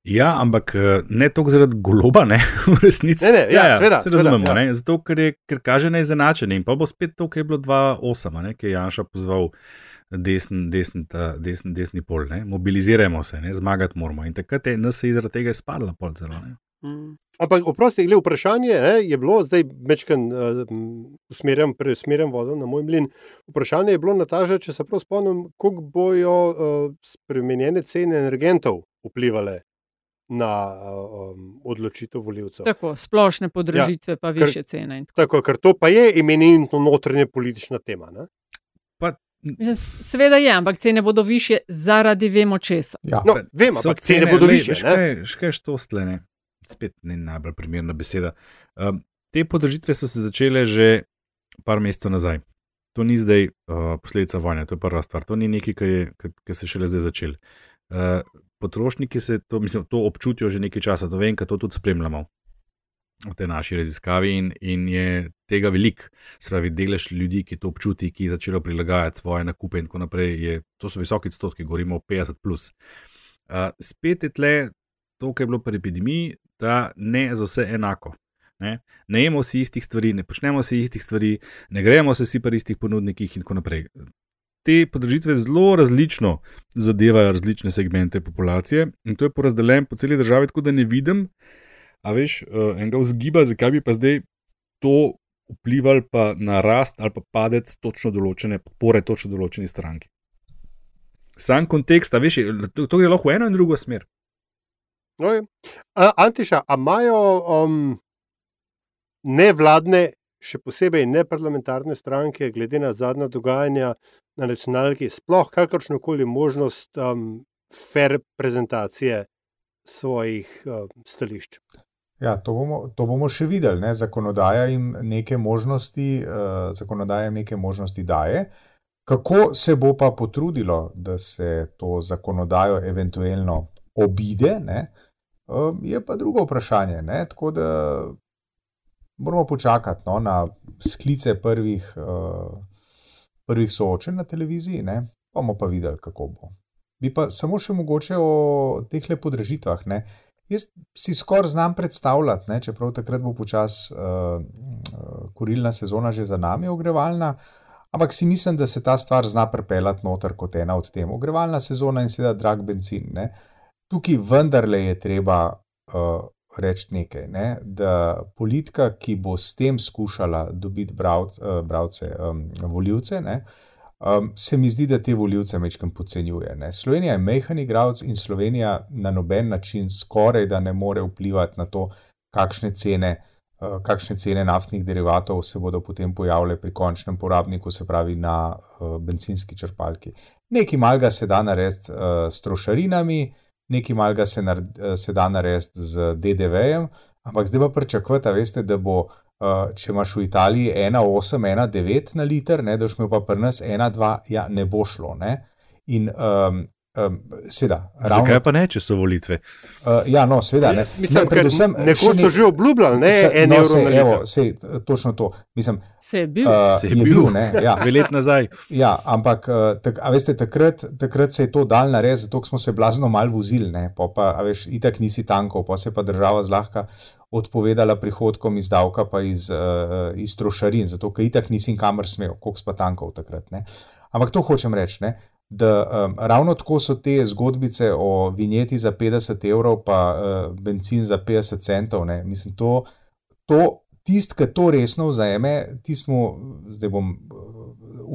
Ja, ampak eh, ne toliko zaradi goloba, ne v resnici. Ne, ne, ja, ja, sveda, se razumemo, sveda, ja. zato ker, je, ker kaže na izenačenje. In pa bo spet to, kar je bilo 2-8, ki je Janša pozval desni, desni, desni, desni pol. Ne? Mobilizirajmo se, ne? zmagati moramo. In takrat je NSA zaradi tega izpadla pol zelo. Mm. Ampak, oprosti, gled, vprašanje ne, je bilo, zdaj večkrat uh, usmerjam, preusmerjam vodo na moj mlin. Vprašanje je bilo, Nataža, če se prav spomnim, kako bojo uh, spremenjene cene energentov vplivali na um, odločitev voljivcev. Tako, splošne podražitve, ja, pa više cene. Tako. tako, ker to pa je imenitno notranje politična tema. Pa, Mislim, seveda je, ampak cene bodo više zaradi vemo česa. Ja. No, vem, ampak cene, cene bodo više. Še kaj to stlene? Spet ne najbolj primerna beseda. Um, te podražitve so se začele že par mesecev nazaj. To ni zdaj uh, posledica vojne, to je prva stvar. To ni nekaj, kar se šele zdaj začelo. Uh, potrošniki se to, mislim, to občutijo že nekaj časa, to vem, ker to tudi spremljamo v tej naši raziskavi in, in je tega velik, spravi delež ljudi, ki to občuti, ki je začelo prilagajati svoje nakupe in tako naprej. Je, to so visoki odstotki, govorimo o 50. Plus. Uh, spet je tle to, kar je bilo pri epidemiji, da ne za vse enako. Ne, ne jemo vsi istih stvari, ne počnemo vsi istih stvari, ne gremo se vsi pri istih ponudnikih in tako naprej te podražitve zelo različno zadevajo različne segmente populacije in to je porazdeljeno po celi državi, tako da ne vidim, a veš, uh, enega vzgiba, zakaj bi pa zdaj to vplivalo pa na rast ali pa padec točno določene podpore, točno določeni stranki. Sam kontekst, a veš, to, to gre lahko v eno in drugo smer. No, Antiša, a imajo um, nevladne še posebej neparlamentarne stranke, glede na zadnja dogajanja na nacionalki, sploh kakršno koli možnost um, fair prezentacije svojih um, stališč. Ja, to bomo, to bomo še videli. Ne? Zakonodaja jim neke možnosti, uh, zakonodaja jim neke možnosti daje. Kako se bo pa potrudilo, da se to zakonodajo eventualno obide, ne? Um, je pa drugo vprašanje. Ne? Tako da moramo počakati no, na sklice prvih, uh, prvih soočenj na televiziji, ne? pa bomo pa videli, kako bo. Bi pa samo še mogoče o teh podražitvah. Ne? Jaz si skoraj znam predstavljati, ne? čeprav takrat bo počasi uh, kurilna sezona že za nami, ogrevalna. Ampak si mislim, da se ta stvar zna prepeljati noter kot ena od tem. Ogrevalna sezona in seveda drag benzin. Ne? Tukaj vendarle je treba uh, reči nekaj. Ne? Da politika, ki bo s tem skušala dobiti bravce, bravce, um, voljivce, ne? Um, se mi zdi, da te voljivce mečkam podcenjuje. Ne? Slovenija je mehani igralec in Slovenija na noben način skoraj da ne more vplivati na to, kakšne cene, uh, kakšne cene naftnih derivatov se bodo potem pojavile pri končnem porabniku, se pravi na uh, benzinski črpalki. Nekaj malga se da narediti uh, s trošarinami, nekaj malga se, nar, se da narediti z DDV-jem, ampak zdaj pa pričakujete, veste, da bo. Uh, če imaš v Italiji 1,8, 1,9 na liter, ne, da boš imel pa pri nas 1,2, ja, ne bo šlo. Ne. In um, um, seveda. Zakaj pa ne, če so volitve? Uh, ja, no, seveda. Ne. Mislim, ne, predvsem, nekoč to že obljubljal, ne se, en no, evro. Se, evo, sej, točno to. Mislim, se je bil. Uh, se je, je bil, ne. Ja. Dve let nazaj. Ja, ampak, uh, tak, a veste, takrat, takrat se je to dal narediti, zato smo se blazno mal vozili, ne. Pa, pa, a veš, itak nisi tankov, pa se pa država zlahka odpovedala prihodkom iz davka, pa iz, uh, iz trošarin, zato ker itak nisem kamor smel, koliko pa tankov takrat. Ne? Ampak to hočem reči, ne? Da um, ravno tako so te zgodbice o vinjeti za 50 evrov, pa uh, benzin za 50 centov. Ne? Mislim, to, to tist, ki to resno vzame, tismo, zdaj bom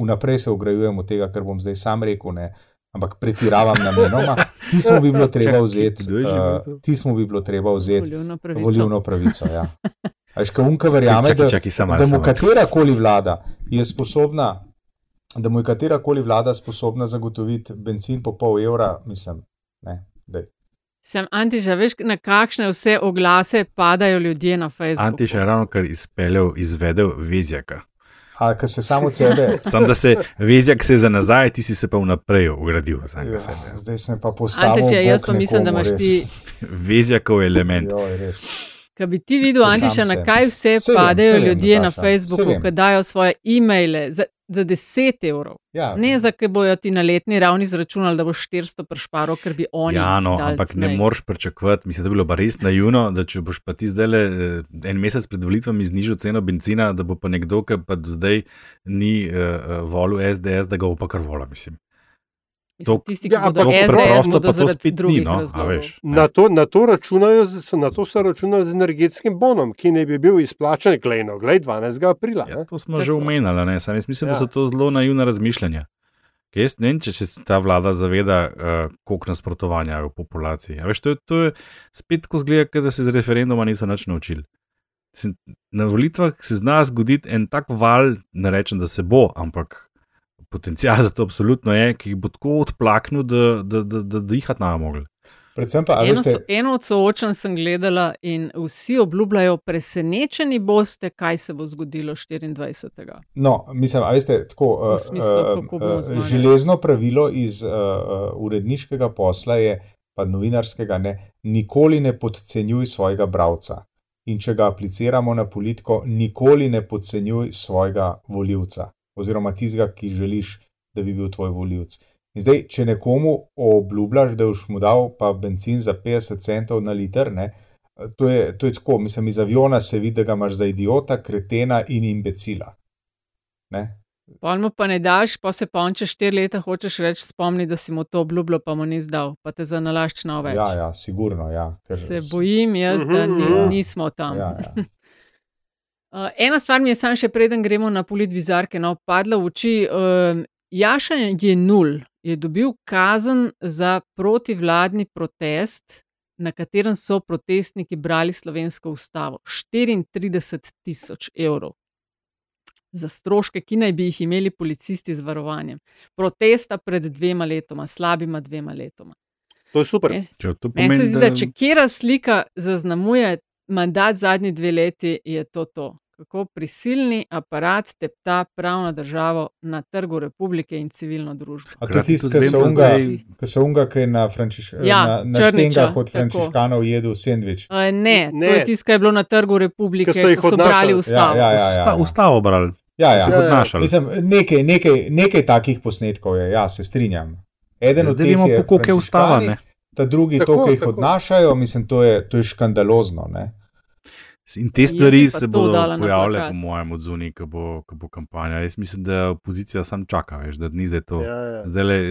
vnaprej se ograjujem od tega, kar bom zdaj sam rekel. Ne? ampak pretiravam namenoma. Ti smo bi bilo treba vzeti, uh, ti smo bi bilo treba vzeti volilno pravico. Ja. Až ka unka verjame, da, da mu katera koli vlada je sposobna, da mu je katera koli vlada sposobna zagotoviti benzin po pol evra, mislim, ne, dej. Sem Antiša, veš, na kakšne vse oglase padajo ljudje na Facebooku? Antiša je ravno kar izpeljal, izvedel vizjaka. Ali ka se samo sebe. Sam da se vezjak se za nazaj, ti si se pa vnaprej ugradil. Ja, zdaj smo pa postavili. Jaz pa mislim, da imaš ti. Vezjakov element. Kaj bi ti videl, Antiša, na kaj vse se padajo vem, ljudje vem, na Facebooku, ki dajo svoje e-maile za, za 10 evrov. Ja. Ne za, ki bojo ti na letni ravni zračunali, da boš 400 prešparil, ker bi oni. Ja, no, ampak cnej. ne moreš pričakovati, mislim, da bi bilo pa res naivno, da če boš pa ti zdaj le eh, en mesec pred volitvami znižal ceno benzina, da bo pa nekdo, ki pa do zdaj ni uh, volil SDS, da ga bo pa kar volil, mislim. To, tisti, ja, ampak preprosto pa to spet ni. No, veš, na, to, na, to računajo, na to so računali z energetskim bonom, ki ne bi bil izplačen, glejno, glej, 12. aprila. Ja, to smo Certo. že omenjali, Sam, mislim, ja. da so to zelo naivna razmišljanja. Jaz ne vem, če se ta vlada zaveda, uh, koliko nasprotovanja je v populaciji. Veš, to, je, to je spet tako zgleda, da se z referenduma niso nič naučili. Na volitvah se zna zgoditi en tak val, ne rečem, da se bo, ampak potencial za to absolutno je, ki jih bo tako odplaknil, da, da, da, da, da jih ne bo mogli. Eno, veste... eno od soočen sem gledala in vsi obljubljajo, presenečeni boste, kaj se bo zgodilo 24. No, mislim, da je tako. Smislu, uh, uh, železno pravilo iz uh, uredniškega posla je, pa novinarskega, ne, nikoli ne podcenjuj svojega bralca. In če ga apliciramo na politiko, nikoli ne podcenjuj svojega voljivca oziroma tistega, ki želiš, da bi bil tvoj voljivc. In zdaj, če nekomu obljubljaš, da boš mu dal pa benzin za 50 centov na liter, ne, to, je, to je tako, mislim, iz aviona se vidi, da ga imaš za idiota, kretena in imbecila. Pojmo pa ne daš, pa se pa on čez štiri leta hočeš reči, spomni, da si mu to obljubljal, pa mu ni zdal, pa te za nalašč na več. Ja, ja, sigurno, ja. Se bojim jaz, da ni, ja. nismo tam. Ja, ja. Uh, ena stvar mi je, samo še preden gremo na polit bizarke, no, padla v oči. Uh, Jaša je nul, je dobil kazen za protivladni protest, na katerem so protestniki brali slovensko ustavo. 34 tisoč evrov za stroške, ki naj bi jih imeli policisti z varovanjem. Protesta pred dvema letoma, slabima dvema letoma. To je super. Meni se zdi, da če kera slika zaznamuje mandat zadnji dve leti, je to to kako prisilni aparat tepta pravno državo na trgu republike in civilno družbo. A to je tisto, kar se unga, ki se unga, ki je na, frančiš, ja, na, na štengah od frančiškanov jedel sendvič. Uh, ne, ne, to je tisto, kar je bilo na trgu republike, ki so, so brali ustavo. Ja, ja, ja, ja, ja. Ustavo brali. Ja, ja. ja, ja. Mislim, nekaj, nekaj, nekaj takih posnetkov je, ja, se strinjam. Eden od teh je, koliko je ustava, ne? Ta drugi, tako, to, ki jih odnašajo, mislim, to je, to je škandalozno. Ne? In te stvari se bodo pojavljale, po mojem, od zunaj, ko bo, ko bo kampanja. Jaz mislim, da opozicija sam čaka, veš, da ni za to. Ja, ja.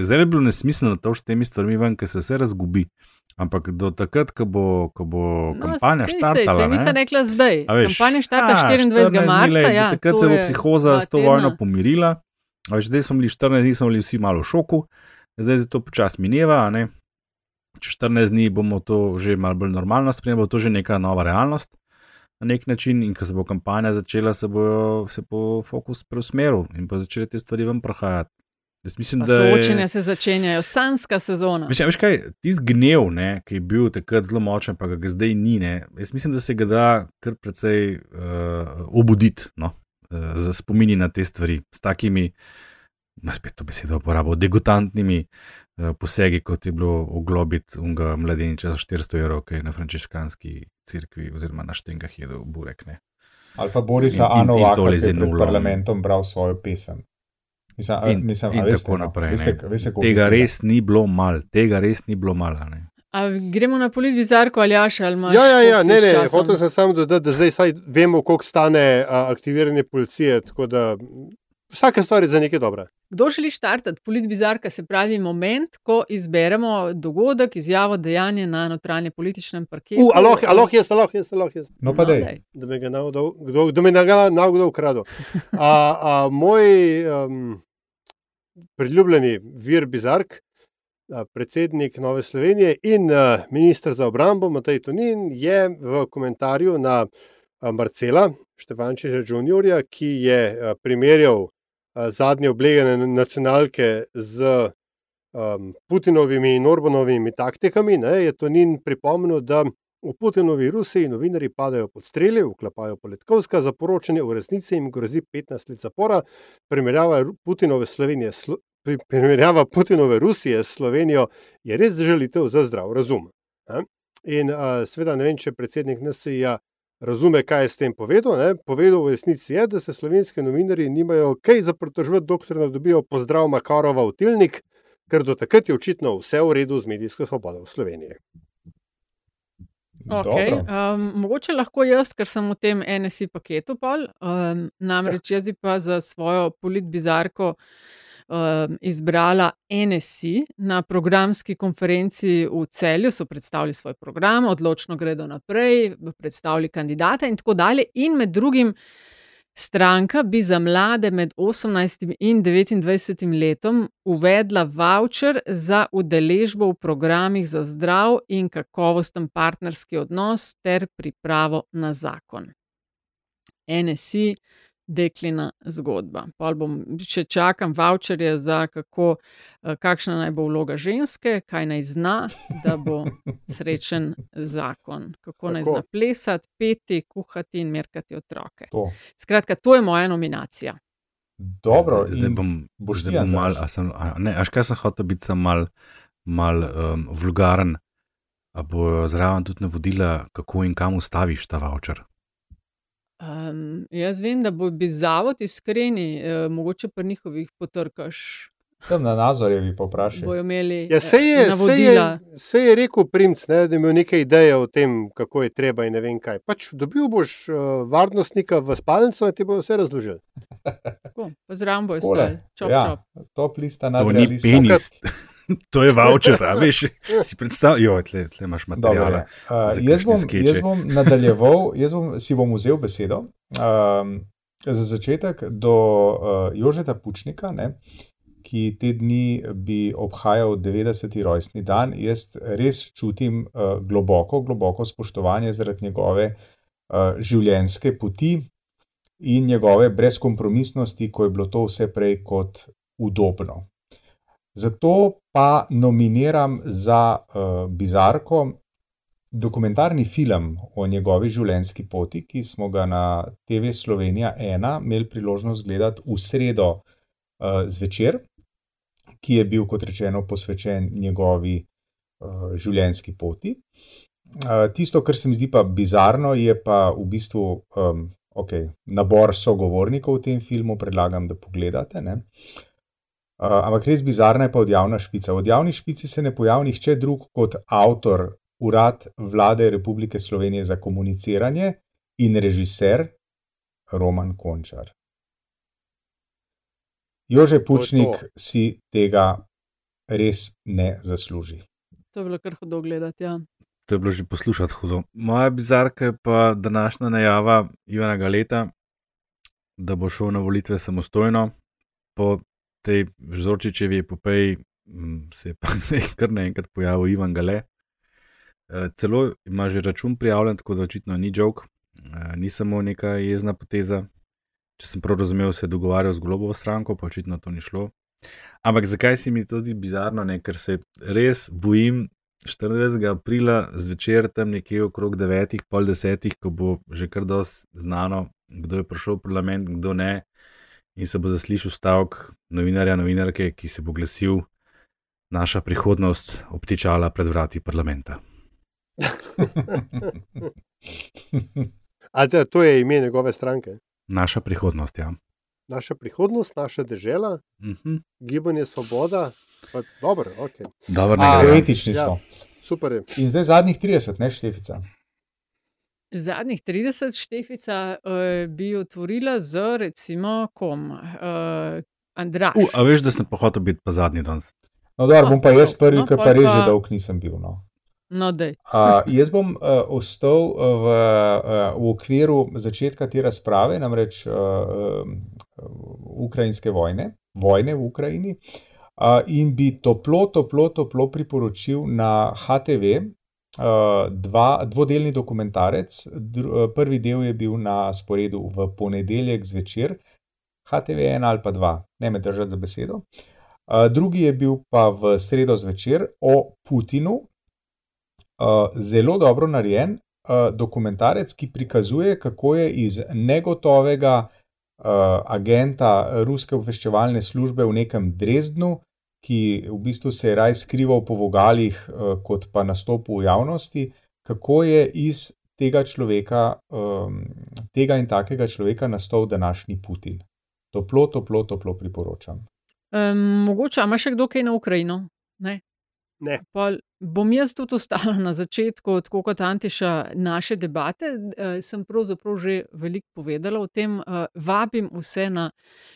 Zdaj je bilo nesmiselno to, s temi stvarmi ven, ker se vse razgubi. Ampak do takrat, ko bo, ko bo no, kampanja štartala. Se nisem rekla zdaj. Veš, kampanja štarta 24. Ja, marca. Lej, ja, takrat se bo psihoza s to vojno pomirila. Veš, zdaj smo bili 14 dni, smo bili vsi malo v šoku, zdaj se to počasi mineva. Čez 14 dni bomo to že malo bolj normalno spremljali, bo to že neka nova realnost na nek način. In ko se bo kampanja začela, se bo, se bo fokus preusmeril in bo začele te stvari vam prahajati. Mislim, Soočenja je... se začenjajo, sanska sezona. Veš, veš kaj, tisti gnev, ne, ki je bil takrat zelo močen, pa ga zdaj ni. Ne, jaz mislim, da se ga da kar precej uh, obuditi no, uh, za spomini na te stvari s takimi, spet to besedo uporabo, degutantnimi uh, posegi, kot je bilo oglobiti unga mladeniča za 400 evrov, ki je na frančiškanski cerkvi oziroma na štengah jedel burek. Ne. Ali pa Borisa Anova, ki je pred parlamentom bral svojo pesem. Mislim, in, mislim, in veste, tako no, naprej. Veste, veste, tega res ni bilo mal, tega res ni bilo mal. Gremo na polit bizarko ali jaš ali imaš? Ja, ja, ja ne, ne, hotel sem samo dodati, da zdaj saj vemo, koliko stane a, aktiviranje policije, tako da vsaka stvar je za nekaj dobra. Kdo želi štartati polit bizarka, se pravi moment, ko izberemo dogodek, izjavo, dejanje na notranjem političnem parketu? Uh, aloh, aloh, jaz, aloh, jaz, aloh, jaz. No, pa dej. Da me ga navodil, kdo, da me ga navodil ukradel. A, a, moj um, priljubleni vir bizark, predsednik Nove Slovenije in ministr za obrambo Matej Tonin je v komentarju na Marcela Štefančiča Juniorja, ki je primerjal zadnje oblegane nacionalke z Putinovimi in Orbanovimi taktikami, ne, je Tonin pripomnil, da v Putinovi Rusiji novinari padajo pod streli, vklapajo poletkovska, za poročanje v resnici jim grozi 15 let zapora, primerjava Putinove Slovenije primerjava Putinove Rusije s Slovenijo je res želitev za zdrav razum. In seveda ne vem, če predsednik NSA razume, kaj je s tem povedal. Ne? Povedal v resnici je, da se slovenski novinari nimajo kaj za pritožvati, dokler ne dobijo pozdrav Makarova v tilnik, ker do takrat je očitno vse v redu z medijsko svobodo v Sloveniji. Okay. Um, mogoče lahko jaz, ker sem v tem NSI paketu, pol, um, namreč jaz pa za svojo politbizarko um, izbrala NSI na programski konferenci v celju, so predstavili svoj program, odločno gredo naprej, predstavili kandidate in tako dalje. In med drugim, stranka bi za mlade med 18 in 29 letom uvedla voucher za udeležbo v programih za zdrav in kakovosten partnerski odnos ter pripravo na zakon. NSI deklina zgodba. Pol bom, če čakam voucherje za kako, eh, kakšna naj bo vloga ženske, kaj naj zna, da bo srečen zakon. Kako naj zna plesati, peti, kuhati in merkati otroke. To. Skratka, to je moja nominacija. Dobro, zdaj, zdaj bom, boš da bom mal, a sem, a, ne, až kaj sem hotel biti sem mal, mal um, vulgaren, a bo zraven tudi navodila, kako in kam ustaviš ta voucher. Um, jaz vem, da bo bi zavod iskreni, uh, mogoče pa njihovih potrkaš. Tam na nazorjevi poprašaj. Bojo imeli ja, se je, se je, se je rekel princ, ne, da ima nekaj ideje o tem, kako je treba in ne vem kaj. Pač dobil boš uh, varnostnika v spalnico in ti bo vse razložil. Zraven bo izkole. Čop, ja, čop. Top lista na to ni penis. To je voucher, a veš, si predstavljaj, tle, tle imaš materijale. Uh, jaz, bom, jaz bom nadaljeval, jaz bom, si bom vzel besedo. Um, za začetek do uh, Jožeta Pučnika, ne, ki te dni bi obhajal 90. rojstni dan. Jaz res čutim uh, globoko, globoko spoštovanje zaradi njegove uh, življenjske poti in njegove brezkompromisnosti, ko je bilo to vse prej kot udobno. Zato pa nominiram za uh, Bizarko dokumentarni film o njegovi življenjski poti, ki smo ga na TV Slovenija 1 imeli priložnost gledati v sredo uh, zvečer, ki je bil, kot rečeno, posvečen njegovi uh, življenjski poti. Uh, tisto, kar se mi zdi pa bizarno, je pa v bistvu um, okay, nabor sogovornikov v tem filmu, predlagam, da pogledate. Uh, ampak res bizarna je pa odjavna špica. V odjavni špici se ne pojavi nihče drug kot avtor Urad Vlade Republike Slovenije za komuniciranje in režiser Roman Končar. Jože Pučnik to to. si tega res ne zasluži. To je bilo kar hudo gledati. Ja. To je bilo že poslušati hudo. Moja bizarka je pa današnja najava Ivana Galeta, da bo šel na volitve samostojno. Po tej Žorčičevi epopeji se je pa se je kar naenkrat pojavil Ivan Gale. E, celo ima že račun prijavljen, tako da očitno ni jok, e, ni samo neka jezna poteza. Če sem prav razumel, se je dogovarjal z globovo stranko, pa očitno to ni šlo. Ampak zakaj se mi to zdi bizarno, ne? ker se res bojim 24. aprila zvečer, tam nekje okrog 9, pol 10, ko bo že kar dosti znano, kdo je prišel v parlament, kdo ne, in se bo zaslišal stavek novinarja, novinarke, ki se bo glasil, naša prihodnost obtičala pred vrati parlamenta. Ali to je ime njegove stranke? Naša prihodnost, ja naša prihodnost, naša država, uh mhm. -huh. gibanje Svoboda. Dobro, okay. Dobar, ne, etični smo. Ja, super je. In zdaj zadnjih 30, ne štefica. Zadnjih 30 štefica uh, bi otvorila z, recimo, kom, uh, Andraš. Uh, a veš, da sem pohotel biti pa zadnji danes. No, dobro, bom pa jaz prvi, no, ki pa res že dolgo nisem bil. No. No, uh, jaz bom uh, ostal v, uh, v okviru začetka te razprave, namreč uh, ukrajinske vojne, vojne v Ukrajini, uh, in bi toplo, toplo, toplo priporočil na HTV uh, dva, dvodelni dokumentarec. Dru, prvi del je bil na sporedu v ponedeljek zvečer, HTV ena ali pa dva, ne me držati za besedo. Uh, drugi je bil pa v sredo zvečer o Putinu, uh, zelo dobro narejen uh, dokumentarec, ki prikazuje, kako je iz negotovega uh, agenta ruske obveščevalne službe v nekem Dresdnu, ki v bistvu se je raj skrival po vogalih, uh, kot pa nastopu v javnosti, kako je iz tega človeka, um, tega in takega človeka nastal današnji Putin. Toplo, toplo, toplo priporočam. Um, mogoče ima še kdo kaj na Ukrajino? Ne. Ne. Pol, bom jaz tudi ostala na začetku, tako kot Antiša, naše debate. E, sem pravzaprav že veliko povedala o tem. E, vabim vse na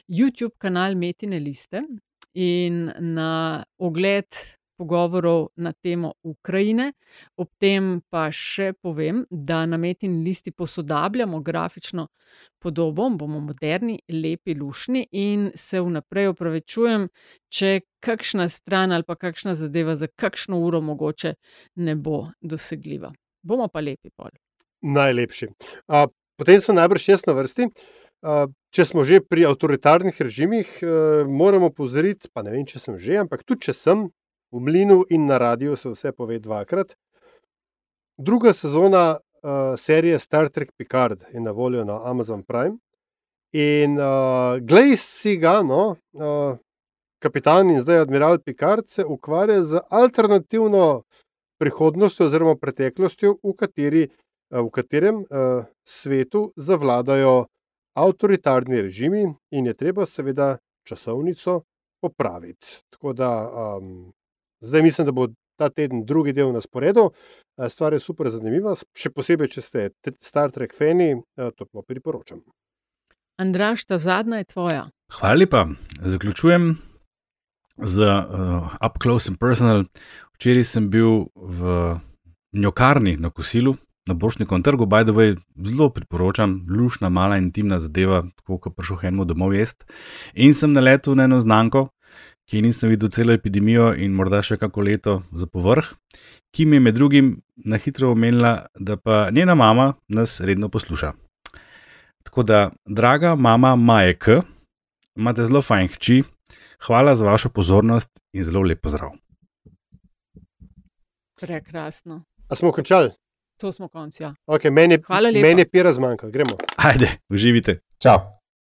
YouTube kanal Metine Liste in na ogled pogovorov na temo Ukrajine. Ob tem pa še povem, da na metini listi posodabljamo grafično podobo, bomo moderni, lepi, lušni in se vnaprej opravičujem, če kakšna stran ali pa kakšna zadeva za kakšno uro mogoče ne bo dosegljiva. Bomo pa lepi pol. Najlepši. A, potem so najbrž jaz na vrsti. A, če smo že pri avtoritarnih režimih, a, moramo pozoriti, pa ne vem, če sem že, ampak tudi če sem, v Mlinu in na radiju se vse pove dvakrat. Druga sezona uh, serije Star Trek Picard je na voljo na Amazon Prime. In uh, glej si ga, no, uh, kapitan in zdaj admiral Picard se ukvarja z alternativno prihodnostjo oziroma preteklostjo, v, kateri, uh, v katerem uh, svetu zavladajo avtoritarni režimi in je treba seveda časovnico popraviti. Tako da um, Zdaj mislim, da bo ta teden drugi del na sporedu. Stvar je super zanimiva, še posebej, če ste Star Trek fani, to pa priporočam. Andraš, ta zadnja je tvoja. Hvala lepa. Zaključujem z uh, Up Close and Personal. Včeraj sem bil v njokarni na kosilu na Bošnikovem trgu, by the way, zelo priporočam, lušna, mala, intimna zadeva, tako kot prišel Henmo domov jest. In sem naletel na eno znanko, ki nisem videl celo epidemijo in morda še kako leto za povrh, ki mi je med drugim na hitro omenila, da pa njena mama nas redno posluša. Tako da, draga mama Majek, imate zelo fajn hči, hvala za vašo pozornost in zelo lep pozdrav. Prekrasno. A smo končali? To smo konci. Ja. Okay, meni, meni je pira zmanjka, gremo. Ajde, uživite. Čau.